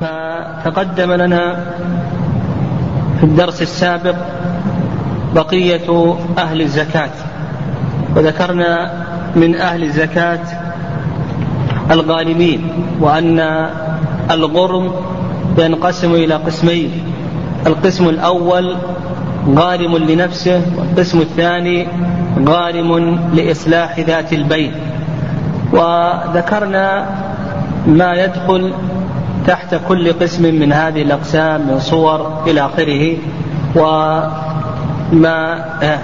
فتقدم لنا في الدرس السابق بقية أهل الزكاة. وذكرنا من أهل الزكاة الغانمين وأن الغرم ينقسم إلى قسمين. القسم الأول غارم لنفسه والقسم الثاني غارم لإصلاح ذات البين وذكرنا ما يدخل تحت كل قسم من هذه الأقسام من صور إلى آخره وما آه،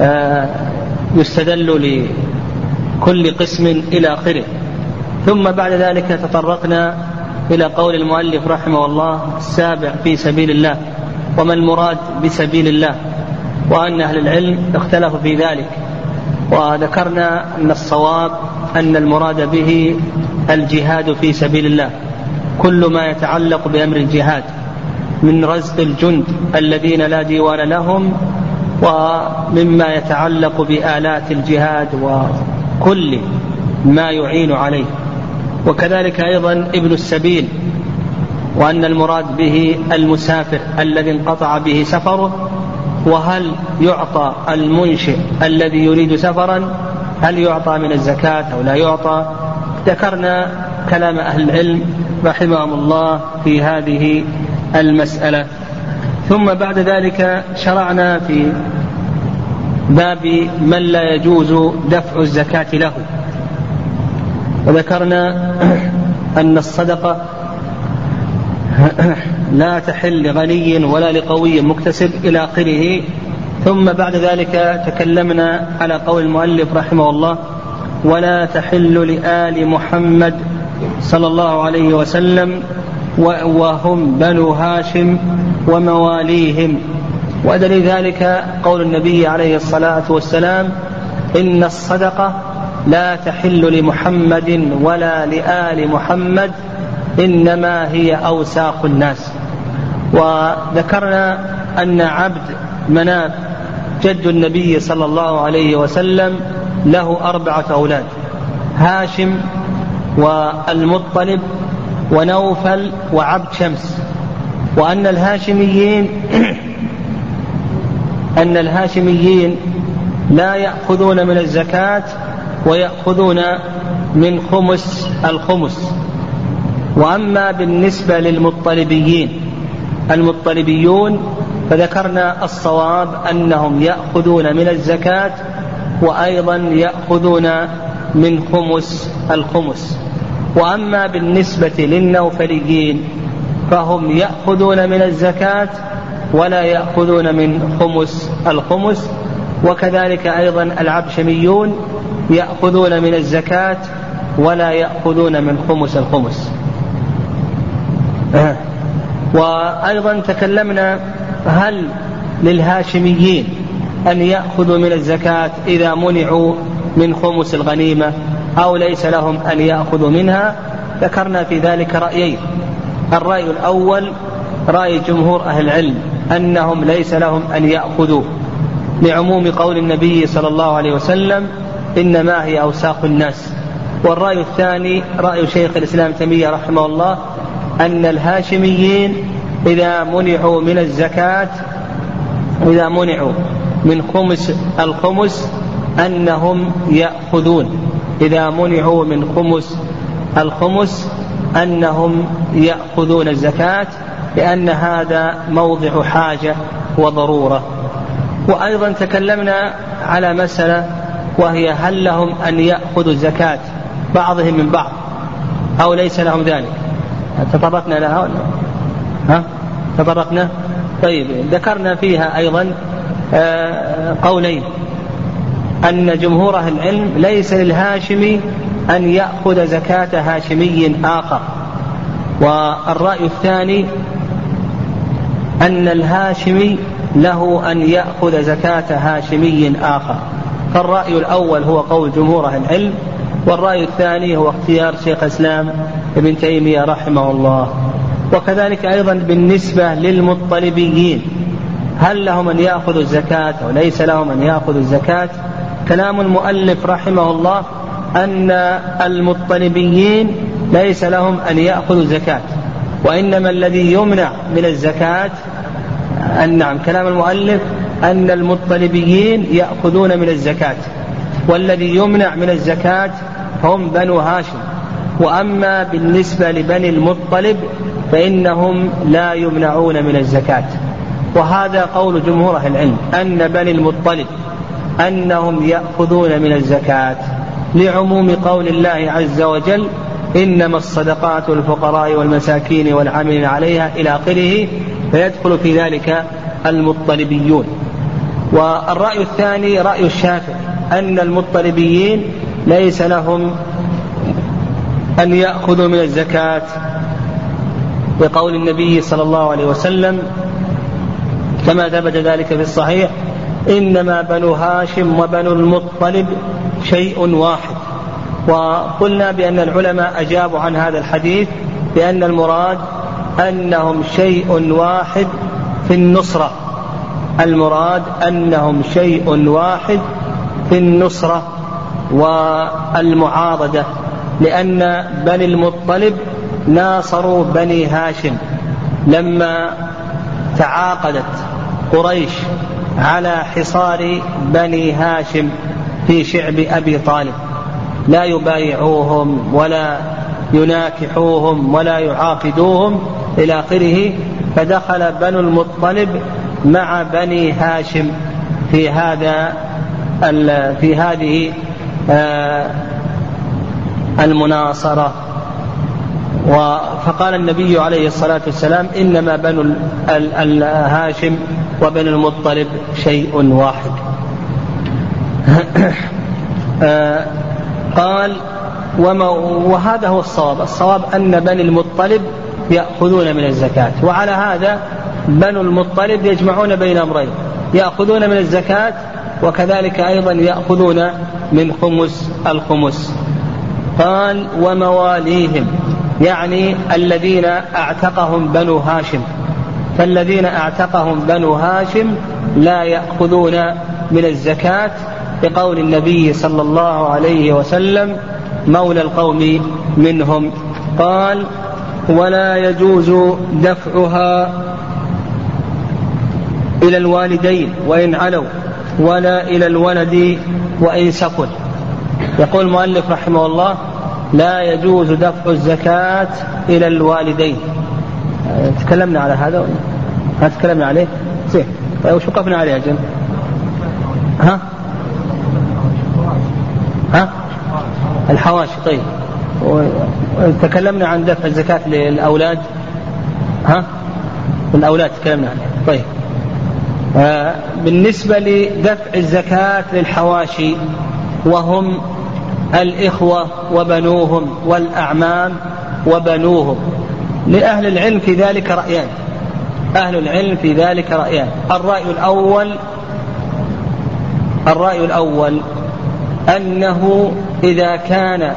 آه، يستدل لكل قسم إلى آخره. ثم بعد ذلك تطرقنا إلى قول المؤلف رحمه الله السابع في سبيل الله وما المراد بسبيل الله؟ وأن أهل العلم اختلفوا في ذلك. وذكرنا أن الصواب أن المراد به الجهاد في سبيل الله. كل ما يتعلق بأمر الجهاد من رزق الجند الذين لا ديوان لهم ومما يتعلق بآلات الجهاد وكل ما يعين عليه. وكذلك أيضا ابن السبيل وأن المراد به المسافر الذي انقطع به سفره وهل يعطى المنشئ الذي يريد سفرا؟ هل يعطى من الزكاة أو لا يعطى؟ ذكرنا كلام أهل العلم رحمهم الله في هذه المسألة. ثم بعد ذلك شرعنا في باب من لا يجوز دفع الزكاة له. وذكرنا أن الصدقة لا تحل لغني ولا لقوي مكتسب إلى آخره. ثم بعد ذلك تكلمنا على قول المؤلف رحمه الله ولا تحل لآل محمد صلى الله عليه وسلم وهم بنو هاشم ومواليهم. ودليل ذلك قول النبي عليه الصلاة والسلام إن الصدقة لا تحل لمحمد ولا لآل محمد إنما هي أوساخ الناس. وذكرنا أن عبد مناف جد النبي صلى الله عليه وسلم له أربعة أولاد هاشم والمطلب ونوفل وعبد شمس. وأن الهاشميين أن الهاشميين لا يأخذون من الزكاة ويأخذون من خمس الخمس. وأما بالنسبة للمطلبيين المطلبيون فذكرنا الصواب أنهم يأخذون من الزكاة وأيضا يأخذون من خمس الخمس. وأما بالنسبة للنوفليين فهم يأخذون من الزكاة ولا يأخذون من خمس الخمس وكذلك أيضا العبشميون يأخذون من الزكاة ولا يأخذون من خمس الخمس. وأيضا تكلمنا هل للهاشميين أن يأخذوا من الزكاة إذا منعوا من خمس الغنيمة؟ أو ليس لهم أن يأخذوا منها ذكرنا في ذلك رأيين. الرأي الأول رأي جمهور أهل العلم أنهم ليس لهم أن يأخذوا. لعموم قول النبي صلى الله عليه وسلم إنما هي أوساخ الناس. والرأي الثاني رأي شيخ الإسلام تيمية رحمه الله أن الهاشميين إذا منعوا من الزكاة إذا منعوا من خمس الخمس أنهم يأخذون. إذا منعوا من خمس الخمس أنهم يأخذون الزكاة لأن هذا موضع حاجة وضرورة. وأيضا تكلمنا على مسألة وهي هل لهم أن يأخذوا الزكاة بعضهم من بعض أو ليس لهم ذلك؟ تطرقنا لها ولا؟ ها؟ تطرقنا؟ طيب ذكرنا فيها أيضا آه، قولين. أن جمهور أهل العلم ليس للهاشمي أن يأخذ زكاة هاشمي آخر. والرأي الثاني أن الهاشمي له أن يأخذ زكاة هاشمي آخر. فالرأي الأول هو قول جمهور أهل العلم والرأي الثاني هو اختيار شيخ الإسلام ابن تيمية رحمه الله. وكذلك أيضا بالنسبة للمطلبيين هل لهم أن يأخذوا الزكاة أو ليس لهم أن يأخذوا الزكاة؟ كلام المؤلف رحمه الله أن المطلبيين ليس لهم أن يأخذوا الزكاة وإنما الذي يمنع من الزكاة أن نعم كلام المؤلف أن المطلبيين يأخذون من الزكاة والذي يمنع من الزكاة هم بنو هاشم. وأما بالنسبة لبني المطلب فإنهم لا يمنعون من الزكاة. وهذا قول جمهور أهل العلم أن بني المطلب أنهم يأخذون من الزكاة لعموم قول الله عز وجل إنما الصدقات للفقراء والمساكين والعاملين عليها إلى آخره فيدخل في ذلك المطلبيون. والرأي الثاني رأي الشافعي أن المطلبيين ليس لهم أن يأخذوا من الزكاة بقول النبي صلى الله عليه وسلم كما ثبت ذلك في الصحيح إنما بنو هاشم وبنو المطلب شيء واحد. وقلنا بأن العلماء أجابوا عن هذا الحديث بأن المراد أنهم شيء واحد في النصرة. المراد أنهم شيء واحد في النصرة والمعارضة لأن بني المطلب ناصروا بني هاشم لما تعاقدت قريش على حصار بني هاشم في شعب أبي طالب. لا يبايعوهم ولا يناكحوهم ولا يعاقدوهم إلى آخره فدخل بنو المطلب مع بني هاشم في هذا في هذه آه، المناصرة. فقال النبي عليه الصلاة والسلام إنما بنو الهاشم وبنو المطلب شيء واحد. آه، قال وما وهذا هو الصواب. الصواب أن بني المطلب يأخذون من الزكاة. وعلى هذا بنو المطلب يجمعون بين أمرين يأخذون من الزكاة وكذلك أيضا يأخذون من خمس الخمس. قال ومواليهم يعني الذين أعتقهم بنو هاشم. فالذين أعتقهم بنو هاشم لا يأخذون من الزكاة بقول النبي صلى الله عليه وسلم مولى القوم منهم. قال ولا يجوز دفعها إلى الوالدين وإن علوا ولا إلى الولد وإن سكن يقول المؤلف رحمه الله لا يجوز دفع الزكاة إلى الوالدين. تكلمنا على هذا ما تكلمنا عليه؟ زين. طيب وش وقفنا عليه أجل ها؟ ها؟ الحواشي طيب. تكلمنا عن دفع الزكاة للأولاد؟ ها؟ الأولاد تكلمنا عنه طيب. آه بالنسبة لدفع الزكاة للحواشي وهم الإخوة وبنوهم والأعمام وبنوهم لأهل العلم في ذلك رأيان. أهل العلم في ذلك رأيان. الرأي الأول الرأي الأول أنه إذا كان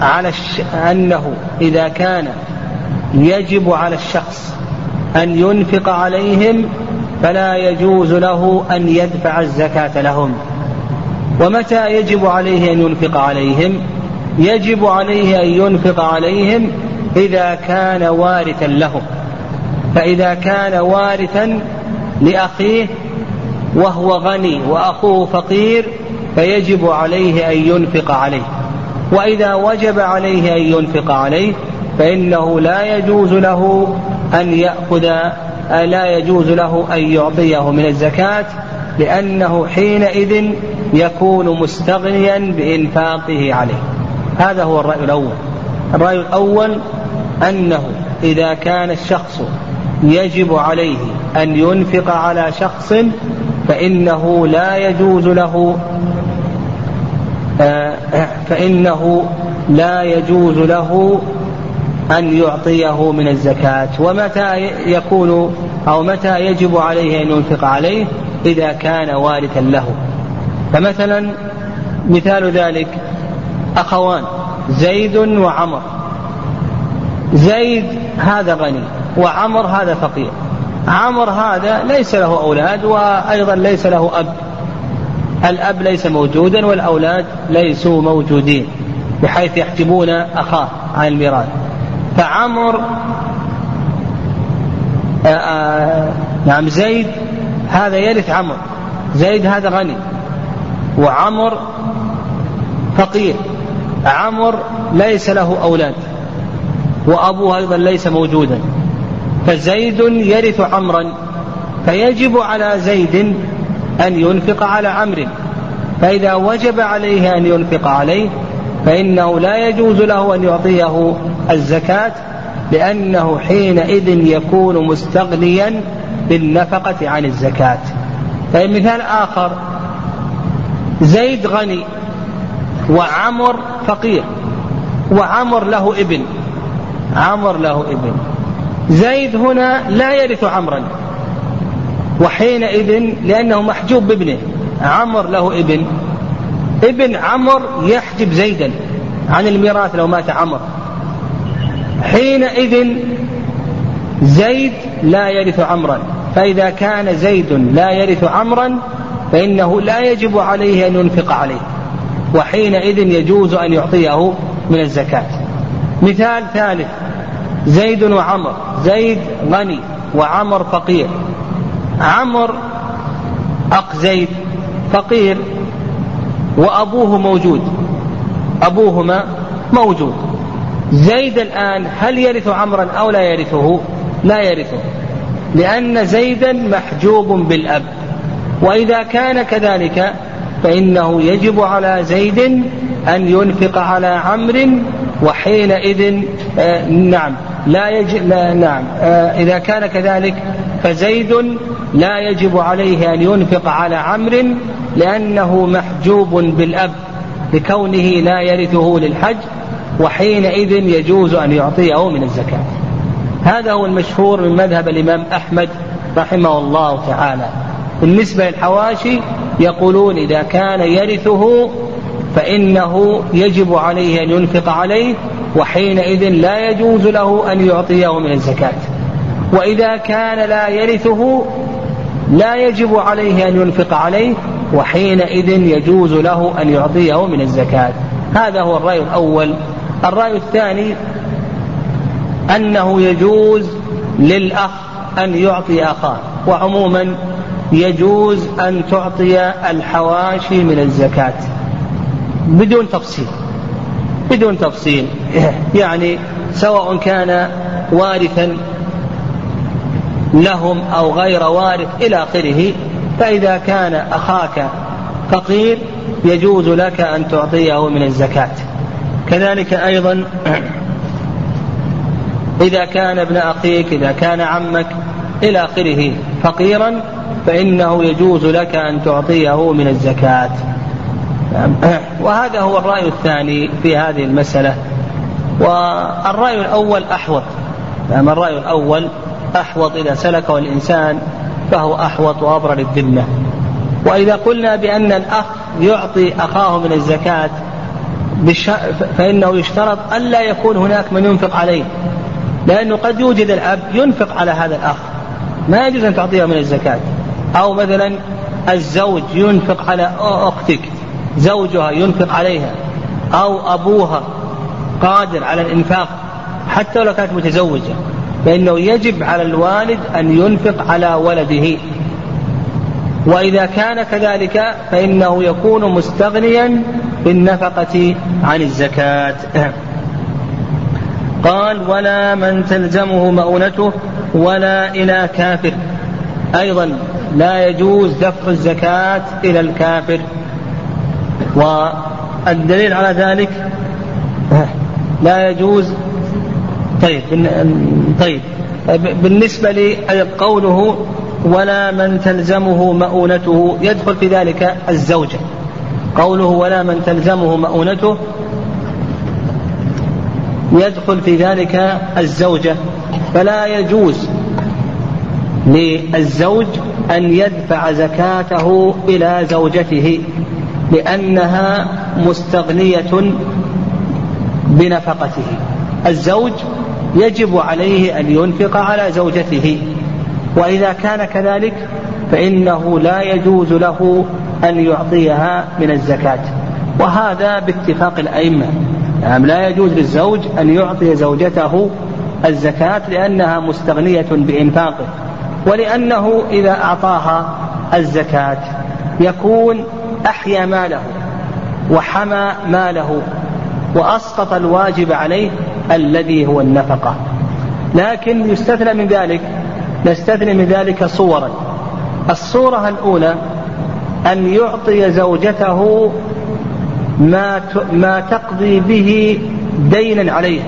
على الش... أنه إذا كان يجب على الشخص أن ينفق عليهم فلا يجوز له أن يدفع الزكاة لهم. ومتى يجب عليه أن ينفق عليهم؟ يجب عليه أن ينفق عليهم إذا كان وارثا لهم. فإذا كان وارثا لأخيه وهو غني وأخوه فقير فيجب عليه أن ينفق عليه. وإذا وجب عليه أن ينفق عليه فإنه لا يجوز له أن يأخذ لا يجوز له أن يعطيه من الزكاة لأنه حينئذ يكون مستغنيا بإنفاقه عليه. هذا هو الرأي الأول. الرأي الأول أنه إذا كان الشخص يجب عليه أن ينفق على شخص فإنه لا يجوز له آه، فإنه لا يجوز له أن يعطيه من الزكاة. ومتى يكون أو متى يجب عليه أن ينفق عليه؟ إذا كان وارثا له. فمثلا مثال ذلك أخوان زيد وعمر. زيد هذا غني وعمر هذا فقير. عمر هذا ليس له أولاد وأيضا ليس له أب. الأب ليس موجودا والأولاد ليسوا موجودين بحيث يحجبون أخاه عن الميراث. فعمر نعم زيد هذا يرث عمر. زيد هذا غني. وعمر فقير. عمر ليس له أولاد. وأبوه أيضا ليس موجودا. فزيد يرث عمرا فيجب على زيد أن ينفق على عمرو. فإذا وجب عليه أن ينفق عليه فإنه لا يجوز له أن يعطيه الزكاة لأنه حينئذ يكون مستغنيا بالنفقة عن الزكاة. طيب مثال آخر. زيد غني وعمر فقير وعمر له ابن عمر له ابن. زيد هنا لا يرث عمرا. وحينئذ لأنه محجوب بابنه. عمر له ابن. ابن عمر يحجب زيدا عن الميراث لو مات عمر. حينئذ زيد لا يرث عمرا. فإذا كان زيد لا يرث عمرا فإنه لا يجب عليه أن ينفق عليه. وحينئذ يجوز أن يعطيه من الزكاة. مثال ثالث. زيد وعمر. زيد غني وعمر فقير. عمر أخ زيد فقير وأبوه موجود. أبوهما موجود. زيد الآن هل يرث عمرا أو لا يرثه؟ لا يرثه. لأن زيدا محجوب بالأب. وإذا كان كذلك فإنه يجب على زيد أن ينفق على عمرو وحينئذ آه نعم. لا يجب لا نعم. آه إذا كان كذلك فزيد لا يجب عليه أن ينفق على عمرو لأنه محجوب بالأب لكونه لا يرثه للحج وحينئذ يجوز أن يعطيه من الزكاة. هذا هو المشهور من مذهب الإمام أحمد رحمه الله تعالى. بالنسبة للحواشي يقولون إذا كان يرثه فإنه يجب عليه أن ينفق عليه وحينئذ لا يجوز له أن يعطيه من الزكاة. وإذا كان لا يرثه لا يجب عليه أن ينفق عليه وحينئذ يجوز له أن يعطيه من الزكاة. هذا هو الرأي الأول. الرأي الثاني أنه يجوز للأخ أن يعطي أخاه. وعموما يجوز أن تعطي الحواشي من الزكاة. بدون تفصيل. بدون تفصيل. يعني سواء كان وارثا لهم أو غير وارث إلى آخره فإذا كان أخاك فقير يجوز لك أن تعطيه من الزكاة. كذلك أيضا إذا كان ابن أخيك إذا كان عمك إلى آخره فقيرا فإنه يجوز لك أن تعطيه من الزكاة. وهذا هو الرأي الثاني في هذه المسألة. والرأي الأول أحوط. نعم الرأي الأول أحوط إذا سلكه الإنسان فهو أحوط وأبرى للذمة وإذا قلنا بأن الأخ يعطي أخاه من الزكاة فإنه يشترط ألا يكون هناك من ينفق عليه. لأنه قد يوجد الأب ينفق على هذا الأخ. ما يجوز أن تعطيه من الزكاة. أو مثلا الزوج ينفق على أختك. زوجها ينفق عليها أو أبوها قادر على الإنفاق حتى لو كانت متزوجة فإنه يجب على الوالد أن ينفق على ولده. وإذا كان كذلك فإنه يكون مستغنيا بالنفقة عن الزكاة. قال ولا من تلزمه مؤونته ولا إلى كافر. أيضا لا يجوز دفع الزكاة إلى الكافر. والدليل على ذلك لا يجوز طيب طيب. بالنسبة لقوله ولا من تلزمه مؤونته يدخل في ذلك الزوجة. قوله ولا من تلزمه مؤونته يدخل في ذلك الزوجة. فلا يجوز للزوج أن يدفع زكاته إلى زوجته. لأنها مستغنية بنفقته. الزوج يجب عليه أن ينفق على زوجته وإذا كان كذلك فإنه لا يجوز له أن يعطيها من الزكاة. وهذا باتفاق الأئمة. يعني لا يجوز للزوج أن يعطي زوجته الزكاة لأنها مستغنية بإنفاقه ولأنه إذا أعطاها الزكاة يكون أحيا ماله وحمى ماله وأسقط الواجب عليه الذي هو النفقة. لكن يستثنى من ذلك نستثني من ذلك صورا. الصورة الأولى أن يعطي زوجته ما ما تقضي به دينا عليها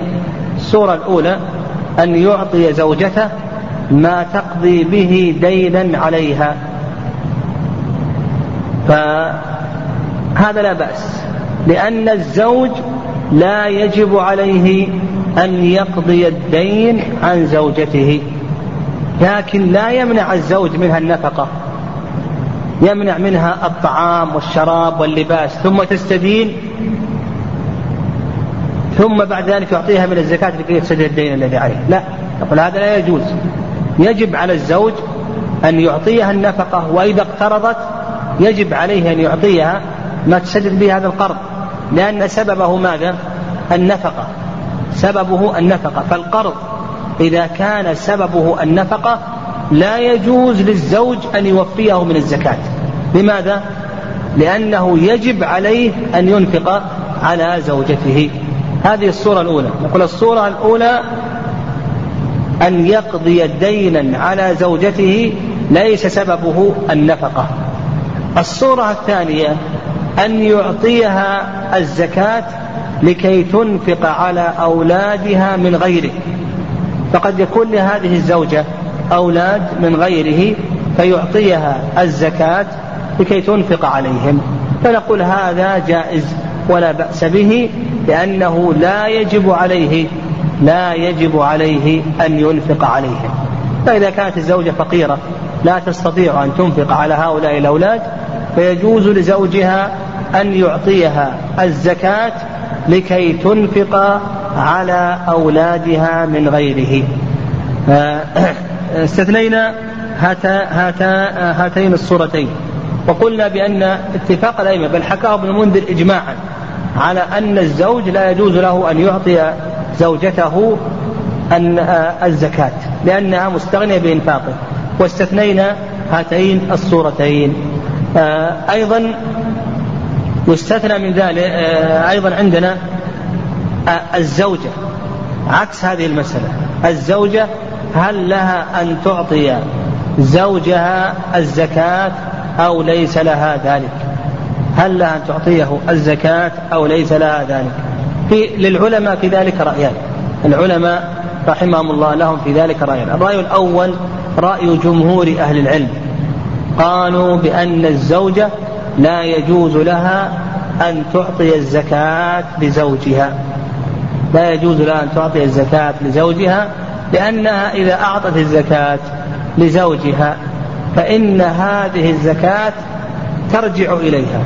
الصورة الأولى أن يعطي زوجته ما تقضي به دينا عليها. فهذا لا بأس لأن الزوج لا يجب عليه أن يقضي الدين عن زوجته لكن لا يمنع الزوج منها النفقة يمنع منها الطعام والشراب واللباس ثم تستدين ثم بعد ذلك يعطيها من الزكاة لكي يسدد الدين الذي عليه. لا يقول هذا لا يجوز. يجب على الزوج أن يعطيها النفقة وإذا اقترضت يجب عليه أن يعطيها ما تسدد به هذا القرض لأن سببه ماذا؟ النفقة. سببه النفقة. فالقرض إذا كان سببه النفقة لا يجوز للزوج أن يوفيه من الزكاة. لماذا؟ لأنه يجب عليه أن ينفق على زوجته. هذه الصورة الأولى. نقول الصورة الأولى أن يقضي دينا على زوجته ليس سببه النفقة. الصورة الثانية أن يعطيها الزكاة لكي تنفق على أولادها من غيره. فقد يكون لهذه الزوجة أولاد من غيره فيعطيها الزكاة لكي تنفق عليهم. فنقول هذا جائز ولا بأس به لأنه لا يجب عليه لا يجب عليه أن ينفق عليهم. فإذا كانت الزوجة فقيرة لا تستطيع أن تنفق على هؤلاء الأولاد فيجوز لزوجها أن يعطيها الزكاة لكي تنفق على أولادها من غيره. استثنينا هاتا هاتين الصورتين. وقلنا بأن اتفاق الأئمة بل حكاه ابن المنذر إجماعا على أن الزوج لا يجوز له أن يعطي زوجته أن الزكاة لأنها مستغنية بإنفاقه. واستثنينا هاتين الصورتين. أيضا يستثنى من ذلك أيضا عندنا الزوجة. عكس هذه المسألة الزوجة هل لها أن تعطي زوجها الزكاة أو ليس لها ذلك؟ هل لها أن تعطيه الزكاة أو ليس لها ذلك؟ في للعلماء في ذلك رأيان. العلماء رحمهم الله لهم في ذلك رأيان. الرأي الأول رأي جمهور أهل العلم. قالوا بأن الزوجة لا يجوز لها أن تعطي الزكاة لزوجها. لا يجوز لها أن تعطي الزكاة لزوجها لأنها إذا أعطت الزكاة لزوجها فإن هذه الزكاة ترجع إليها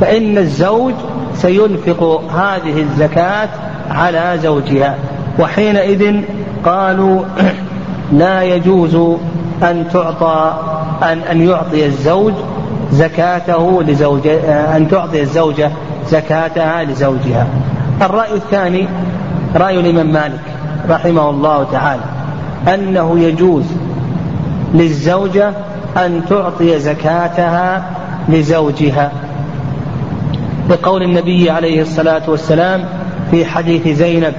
فإن الزوج سينفق هذه الزكاة على زوجها. وحينئذ قالوا لا يجوز أن تعطى أن أن يعطي الزوج زكاته لزوجة أن تعطي الزوجة زكاتها لزوجها. الرأي الثاني رأي الإمام مالك رحمه الله تعالى أنه يجوز للزوجة أن تعطي زكاتها لزوجها لقول النبي عليه الصلاة والسلام في حديث زينب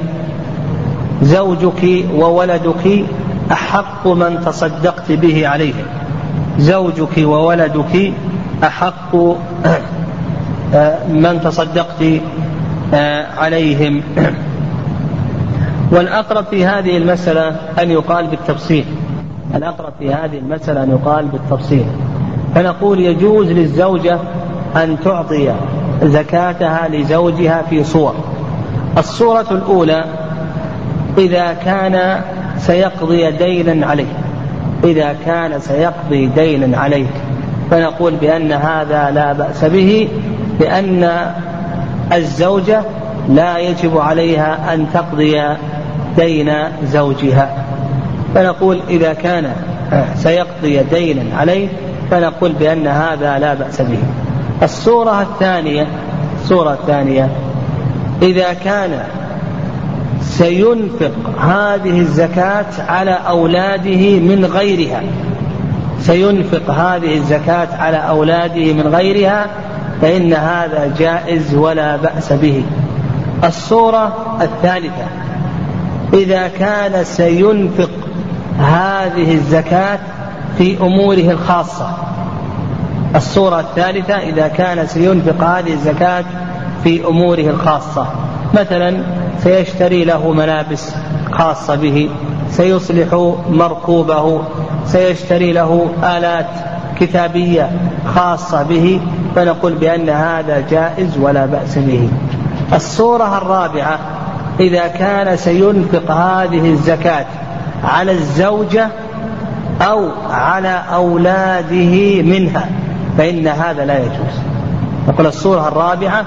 زوجك وولدك أحق من تصدقت به عليهم زوجك وولدك أحق من تصدقت عليهم. والأقرب في هذه المسألة أن يقال بالتفصيل. الأقرب في هذه المسألة أن يقال بالتفصيل. فنقول يجوز للزوجة أن تعطي زكاتها لزوجها في صور الصورة الأولى إذا كان سيقضي دينا عليه. إذا كان سيقضي دينا عليك. فنقول بأن هذا لا بأس به لأن الزوجة لا يجب عليها أن تقضي دين زوجها. فنقول إذا كان سيقضي دينا عليه فنقول بأن هذا لا بأس به. الصورة الثانية الصورة الثانية إذا كان سينفق هذه الزكاة على أولاده من غيرها. سينفق هذه الزكاة على أولاده من غيرها فإن هذا جائز ولا بأس به. الصورة الثالثة إذا كان سينفق هذه الزكاة في أموره الخاصة. الصورة الثالثة إذا كان سينفق هذه الزكاة في أموره الخاصة. مثلا سيشتري له ملابس خاصة به سيصلح مركوبه سيشتري له آلات كتابية خاصة به فنقول بأن هذا جائز ولا بأس به. الصورة الرابعة إذا كان سينفق هذه الزكاة على الزوجة أو على أولاده منها فإن هذا لا يجوز. نقول الصورة الرابعة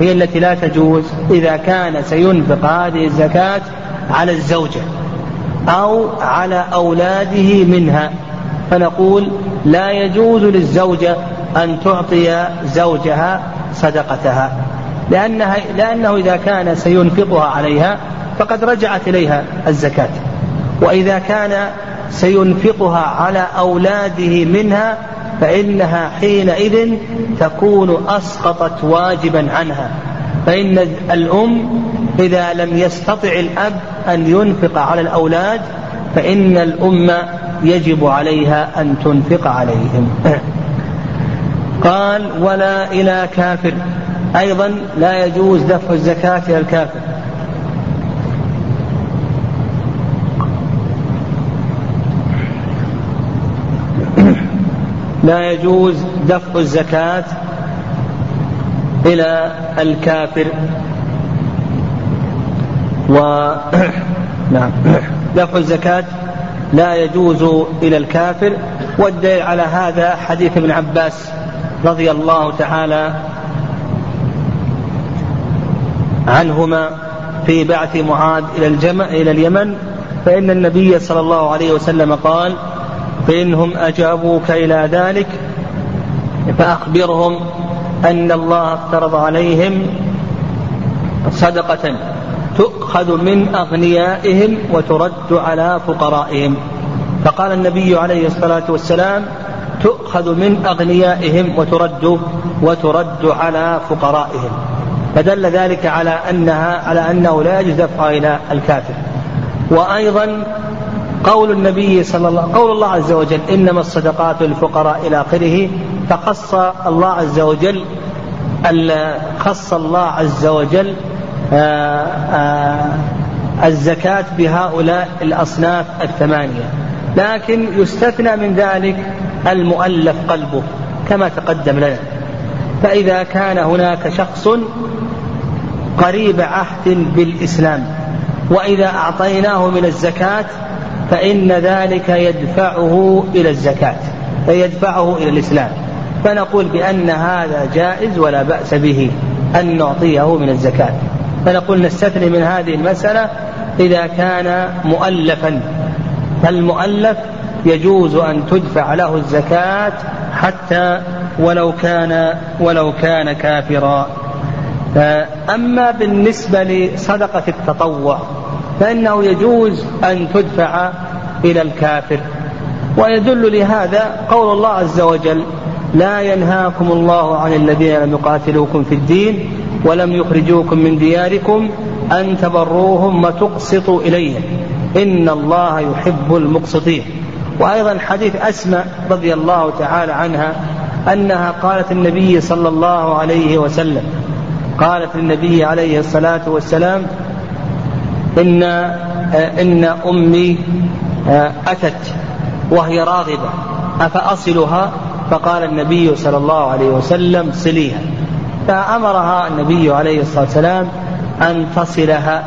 هي التي لا تجوز إذا كان سينفق هذه الزكاة على الزوجة أو على أولاده منها. فنقول لا يجوز للزوجة أن تعطي زوجها صدقتها لأنها لأنه إذا كان سينفقها عليها فقد رجعت إليها الزكاة. وإذا كان سينفقها على أولاده منها فإنها حينئذ تكون أسقطت واجبا عنها. فإن الأم إذا لم يستطع الأب أن ينفق على الأولاد فإن الأم يجب عليها أن تنفق عليهم. قال ولا إلى كافر. أيضا لا يجوز دفع الزكاة إلى الكافر. لا يجوز دفع الزكاة إلى الكافر. و نعم. دفع الزكاة لا يجوز إلى الكافر. والدليل على هذا حديث ابن عباس رضي الله تعالى عنهما في بعث معاذ إلى الجمع إلى اليمن فإن النبي صلى الله عليه وسلم قال فإنهم أجابوك إلى ذلك فأخبرهم أن الله افترض عليهم صدقة تؤخذ من أغنيائهم وترد على فقرائهم. فقال النبي عليه الصلاة والسلام تؤخذ من أغنيائهم وترد وترد على فقرائهم. فدل ذلك على أنها على أنه لا يجوز دفعها إلى الكافر. وأيضا قول النبي صلى الله قول الله عز وجل إنما الصدقات للفقراء إلى آخره فخص الله عز وجل خص الله عز وجل آآ آآ الزكاة بهؤلاء الأصناف الثمانية. لكن يستثنى من ذلك المؤلف قلبه كما تقدم لنا. فإذا كان هناك شخص قريب عهد بالإسلام وإذا أعطيناه من الزكاة فإن ذلك يدفعه إلى الزكاة فيدفعه إلى الإسلام. فنقول بأن هذا جائز ولا بأس به أن نعطيه من الزكاة. فنقول نستثني من هذه المسألة إذا كان مؤلفا. فالمؤلف يجوز أن تدفع له الزكاة حتى ولو كان ولو كان كافرا. أما بالنسبة لصدقة التطوع فإنه يجوز أن تدفع إلى الكافر. ويدل لهذا قول الله عز وجل لا ينهاكم الله عن الذين لم يقاتلوكم في الدين ولم يخرجوكم من دياركم أن تبروهم وتقسطوا إليهم. إن الله يحب المقسطين. وأيضا حديث أسماء رضي الله تعالى عنها أنها قالت النبي صلى الله عليه وسلم قالت للنبي عليه الصلاة والسلام إن إن أمي أتت وهي راغبة أفأصلها؟ فقال النبي صلى الله عليه وسلم صليها. فأمرها النبي عليه الصلاة والسلام أن تصلها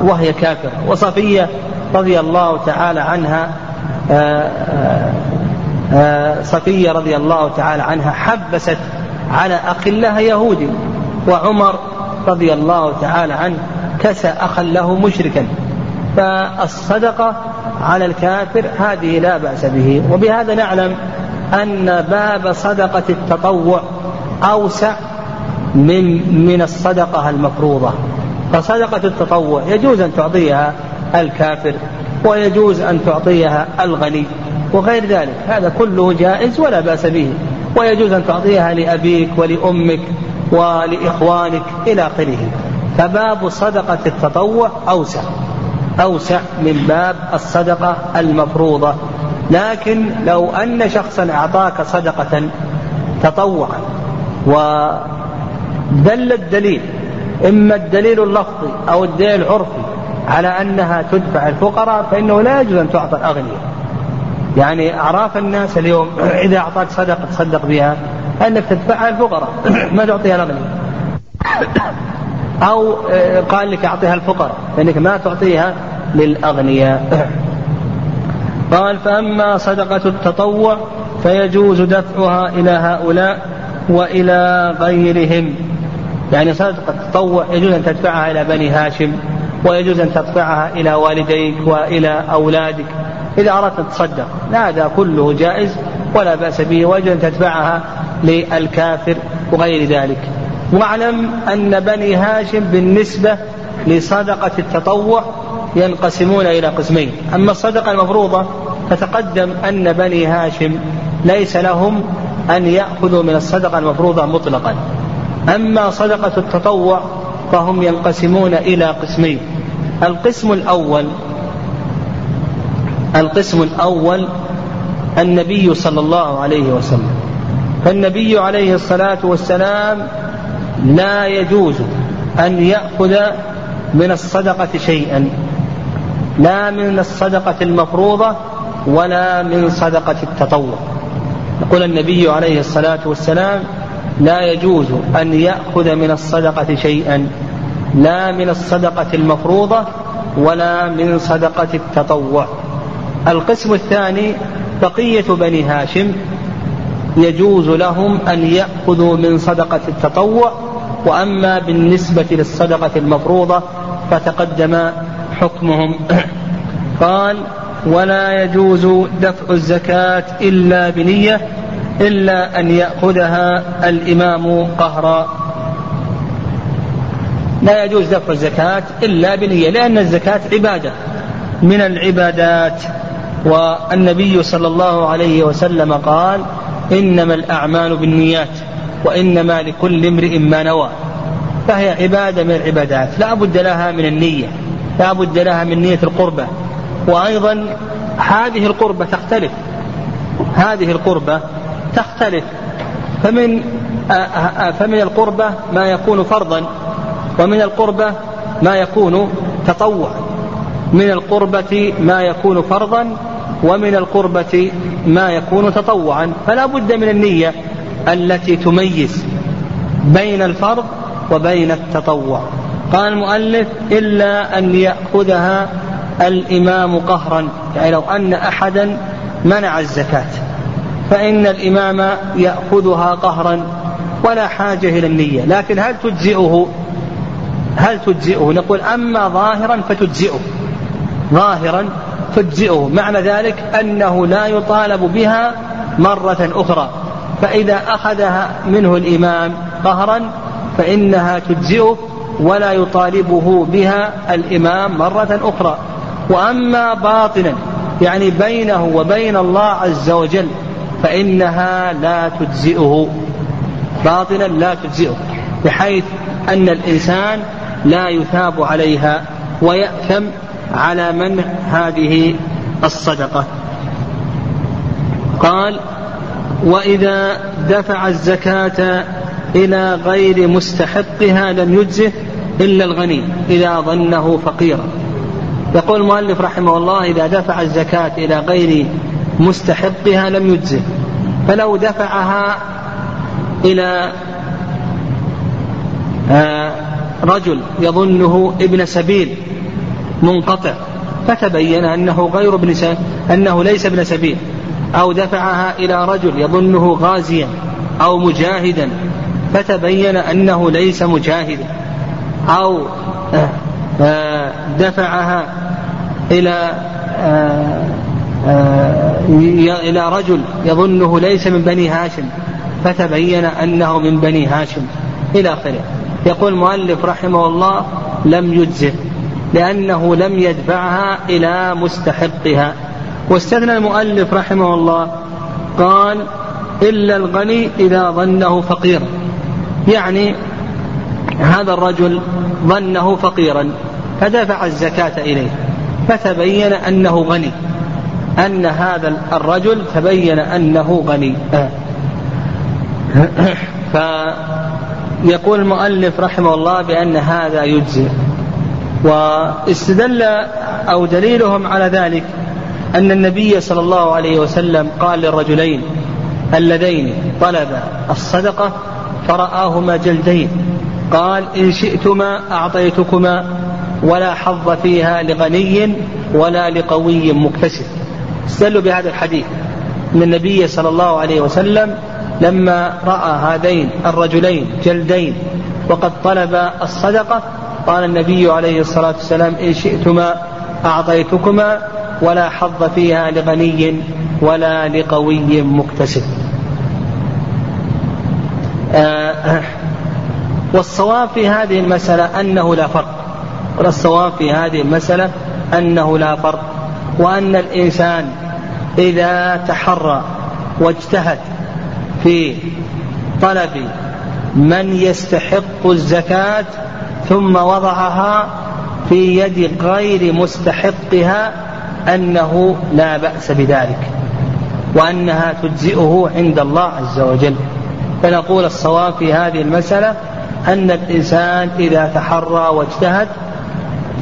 وهي كافرة. وصفية رضي الله تعالى عنها صفية رضي الله تعالى عنها حبست على أخ لها يهودي وعمر رضي الله تعالى عنه كسى أخا له مشركا فالصدقة على الكافر هذه لا بأس به. وبهذا نعلم أن باب صدقة التطوع أوسع من من الصدقة المفروضة. فصدقة التطوع يجوز أن تعطيها الكافر ويجوز أن تعطيها الغني وغير ذلك. هذا كله جائز ولا بأس به. ويجوز أن تعطيها لأبيك ولأمك ولإخوانك إلى آخره. فباب صدقة التطوع أوسع أوسع من باب الصدقة المفروضة. لكن لو أن شخصا أعطاك صدقة تطوعا ودل الدليل إما الدليل اللفظي أو الدليل العرفي على أنها تدفع الفقراء فإنه لا يجوز أن تعطى الأغنياء. يعني أعراف الناس اليوم إذا أعطاك صدقة تصدق بها أنك تدفعها الفقراء ما تعطيها الأغنياء. أو آه، قال لك أعطيها الفقراء فإنك ما تعطيها للأغنياء. قال فأما صدقة التطوع فيجوز دفعها إلى هؤلاء وإلى غيرهم. يعني صدقة التطوع يجوز أن تدفعها إلى بني هاشم ويجوز أن تدفعها إلى والديك وإلى أولادك. إذا أردت أن تصدق هذا كله جائز ولا بأس به ويجوز أن تدفعها للكافر وغير ذلك. واعلم أن بني هاشم بالنسبة لصدقة التطوع ينقسمون إلى قسمين. أما الصدقة المفروضة فتقدم أن بني هاشم ليس لهم أن يأخذوا من الصدقة المفروضة مطلقا. أما صدقة التطوع فهم ينقسمون إلى قسمين. القسم الأول القسم الأول النبي صلى الله عليه وسلم. فالنبي عليه الصلاة والسلام لا يجوز أن يأخذ من الصدقة شيئا. لا من الصدقة المفروضة ولا من صدقة التطوع. يقول النبي عليه الصلاة والسلام لا يجوز أن يأخذ من الصدقة شيئا. لا من الصدقة المفروضة ولا من صدقة التطوع. القسم الثاني بقية بني هاشم يجوز لهم أن يأخذوا من صدقة التطوع وأما بالنسبة للصدقة المفروضة فتقدم حكمهم. قال ولا يجوز دفع الزكاة إلا بنية إلا أن يأخذها الإمام قهرا. لا يجوز دفع الزكاة إلا بنية لأن الزكاة عبادة من العبادات. والنبي صلى الله عليه وسلم قال إنما الأعمال بالنيات. وإنما لكل امرئ ما نوى. فهي عبادة من العبادات. لا بد لها من النية. لا بد لها من نية القربة. وأيضا هذه القربة تختلف. هذه القربة تختلف. فمن فمن القربة ما يكون فرضا ومن القربة ما يكون تطوعا. من القربة ما يكون فرضا ومن القربة ما يكون تطوعا. فلا بد من النية. التي تميز بين الفرض وبين التطوع. قال المؤلف إلا أن يأخذها الإمام قهرا يعني لو أن أحدا منع الزكاة فإن الإمام يأخذها قهرا ولا حاجة إلى النية. لكن هل تجزئه؟ هل تجزئه؟ نقول أما ظاهرا فتجزئه. ظاهرا تجزئه. معنى ذلك أنه لا يطالب بها مرة أخرى. فإذا أخذها منه الإمام قهرا فإنها تجزئه ولا يطالبه بها الإمام مرة أخرى. وأما باطنا يعني بينه وبين الله عز وجل فإنها لا تجزئه. باطنا لا تجزئه بحيث أن الإنسان لا يثاب عليها ويأثم على منع هذه الصدقة. قال وإذا دفع الزكاة إلى غير مستحقها لم يجزه إلا الغني إذا ظنه فقيرا. يقول المؤلف رحمه الله إذا دفع الزكاة إلى غير مستحقها لم يجزه. فلو دفعها إلى آه، رجل يظنه ابن سبيل منقطع فتبين أنه غير ابن أنه ليس ابن سبيل. أو دفعها إلى رجل يظنه غازيا أو مجاهدا فتبين أنه ليس مجاهدا أو آه، آه، دفعها إلى إلى رجل يظنه ليس من بني هاشم فتبين أنه من بني هاشم. إلى آخره. يقول المؤلف رحمه الله لم يجزه لأنه لم يدفعها إلى مستحقها. واستثنى المؤلف رحمه الله قال إلا الغني إذا ظنه فقيرا. يعني هذا الرجل ظنه فقيرا فدفع الزكاة إليه فتبين أنه غني. أن هذا الرجل تبين أنه غني. فيقول المؤلف رحمه الله بأن هذا يجزي واستدل أو دليلهم على ذلك أن النبي صلى الله عليه وسلم قال للرجلين اللذين طلبا الصدقة فرآهما جلدين. قال إن شئتما أعطيتكما ولا حظ فيها لغني ولا لقوي مكتسب. استدلوا بهذا الحديث. أن النبي صلى الله عليه وسلم لما رأى هذين الرجلين جلدين وقد طلب الصدقة قال النبي عليه الصلاة والسلام إن شئتما أعطيتكما ولا حظ فيها لغني ولا لقوي مكتسب. آه والصواب في هذه المسألة أنه لا فرق. والصواب في هذه المسألة أنه لا فرق. وأن الإنسان إذا تحرى واجتهد في طلب من يستحق الزكاة ثم وضعها في يد غير مستحقها أنه لا بأس بذلك وأنها تجزئه عند الله عز وجل. فنقول الصواب في هذه المسألة أن الإنسان إذا تحرى واجتهد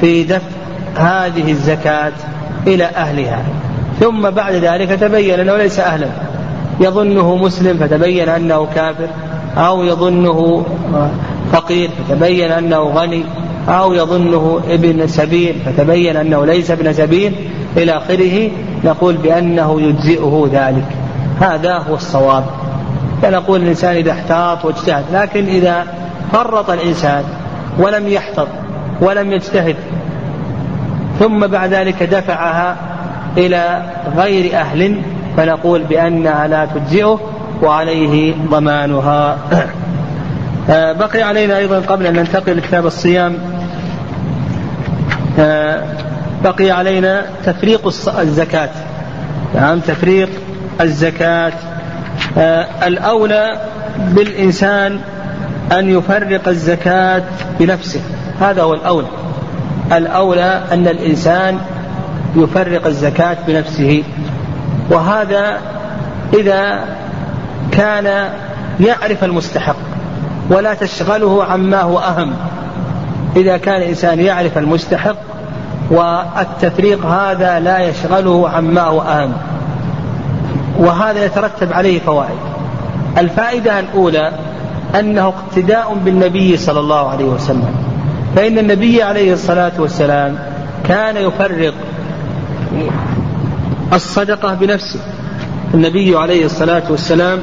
في دفع هذه الزكاة إلى أهلها. ثم بعد ذلك تبين أنه ليس أهلا. يظنه مسلم فتبين أنه كافر أو يظنه فقير فتبين أنه غني أو يظنه ابن سبيل فتبين أنه ليس ابن سبيل إلى آخره نقول بأنه يجزئه ذلك. هذا هو الصواب. فنقول الإنسان إذا احتاط واجتهد لكن إذا فرط الإنسان ولم يحتط ولم يجتهد ثم بعد ذلك دفعها إلى غير أهل فنقول بأنها لا تجزئه وعليه ضمانها. آه، بقي علينا أيضا قبل أن ننتقل لكتاب الصيام. آه، بقي علينا تفريق الزكاة. نعم تفريق الزكاة. آه، الأولى بالإنسان أن يفرق الزكاة بنفسه. هذا هو الأولى. الأولى أن الإنسان يفرق الزكاة بنفسه. وهذا إذا كان يعرف المستحق ولا تشغله عما هو أهم. إذا كان الإنسان يعرف المستحق والتفريق هذا لا يشغله عما هو أهم وهذا يترتب عليه فوائد. الفائدة الأولى أنه اقتداء بالنبي صلى الله عليه وسلم. فإن النبي عليه الصلاة والسلام كان يفرق الصدقة بنفسه. النبي عليه الصلاة والسلام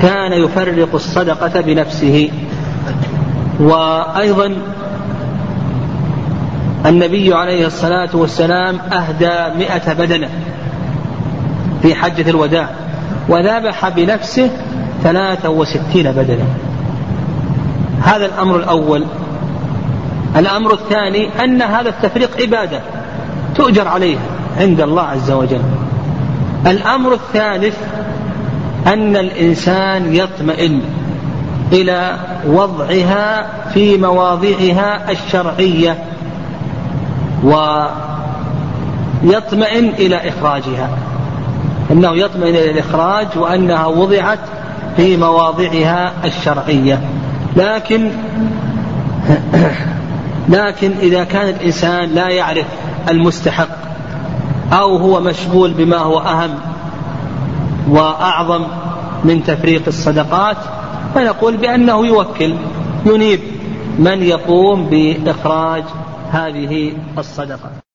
كان يفرق الصدقة بنفسه. وأيضا النبي عليه الصلاة والسلام أهدى مئة بدنة في حجة الوداع وذبح بنفسه ثلاثة وستين بدنة. هذا الأمر الأول. الأمر الثاني أن هذا التفريق عبادة تؤجر عليها عند الله عز وجل. الأمر الثالث أن الإنسان يطمئن إلى وضعها في مواضعها الشرعية ويطمئن إلى إخراجها. أنه يطمئن إلى الإخراج وأنها وضعت في مواضعها الشرعية. لكن لكن إذا كان الإنسان لا يعرف المستحق أو هو مشغول بما هو أهم وأعظم من تفريق الصدقات فنقول بأنه يوكل ينيب من يقوم بإخراج هذه الصدقة.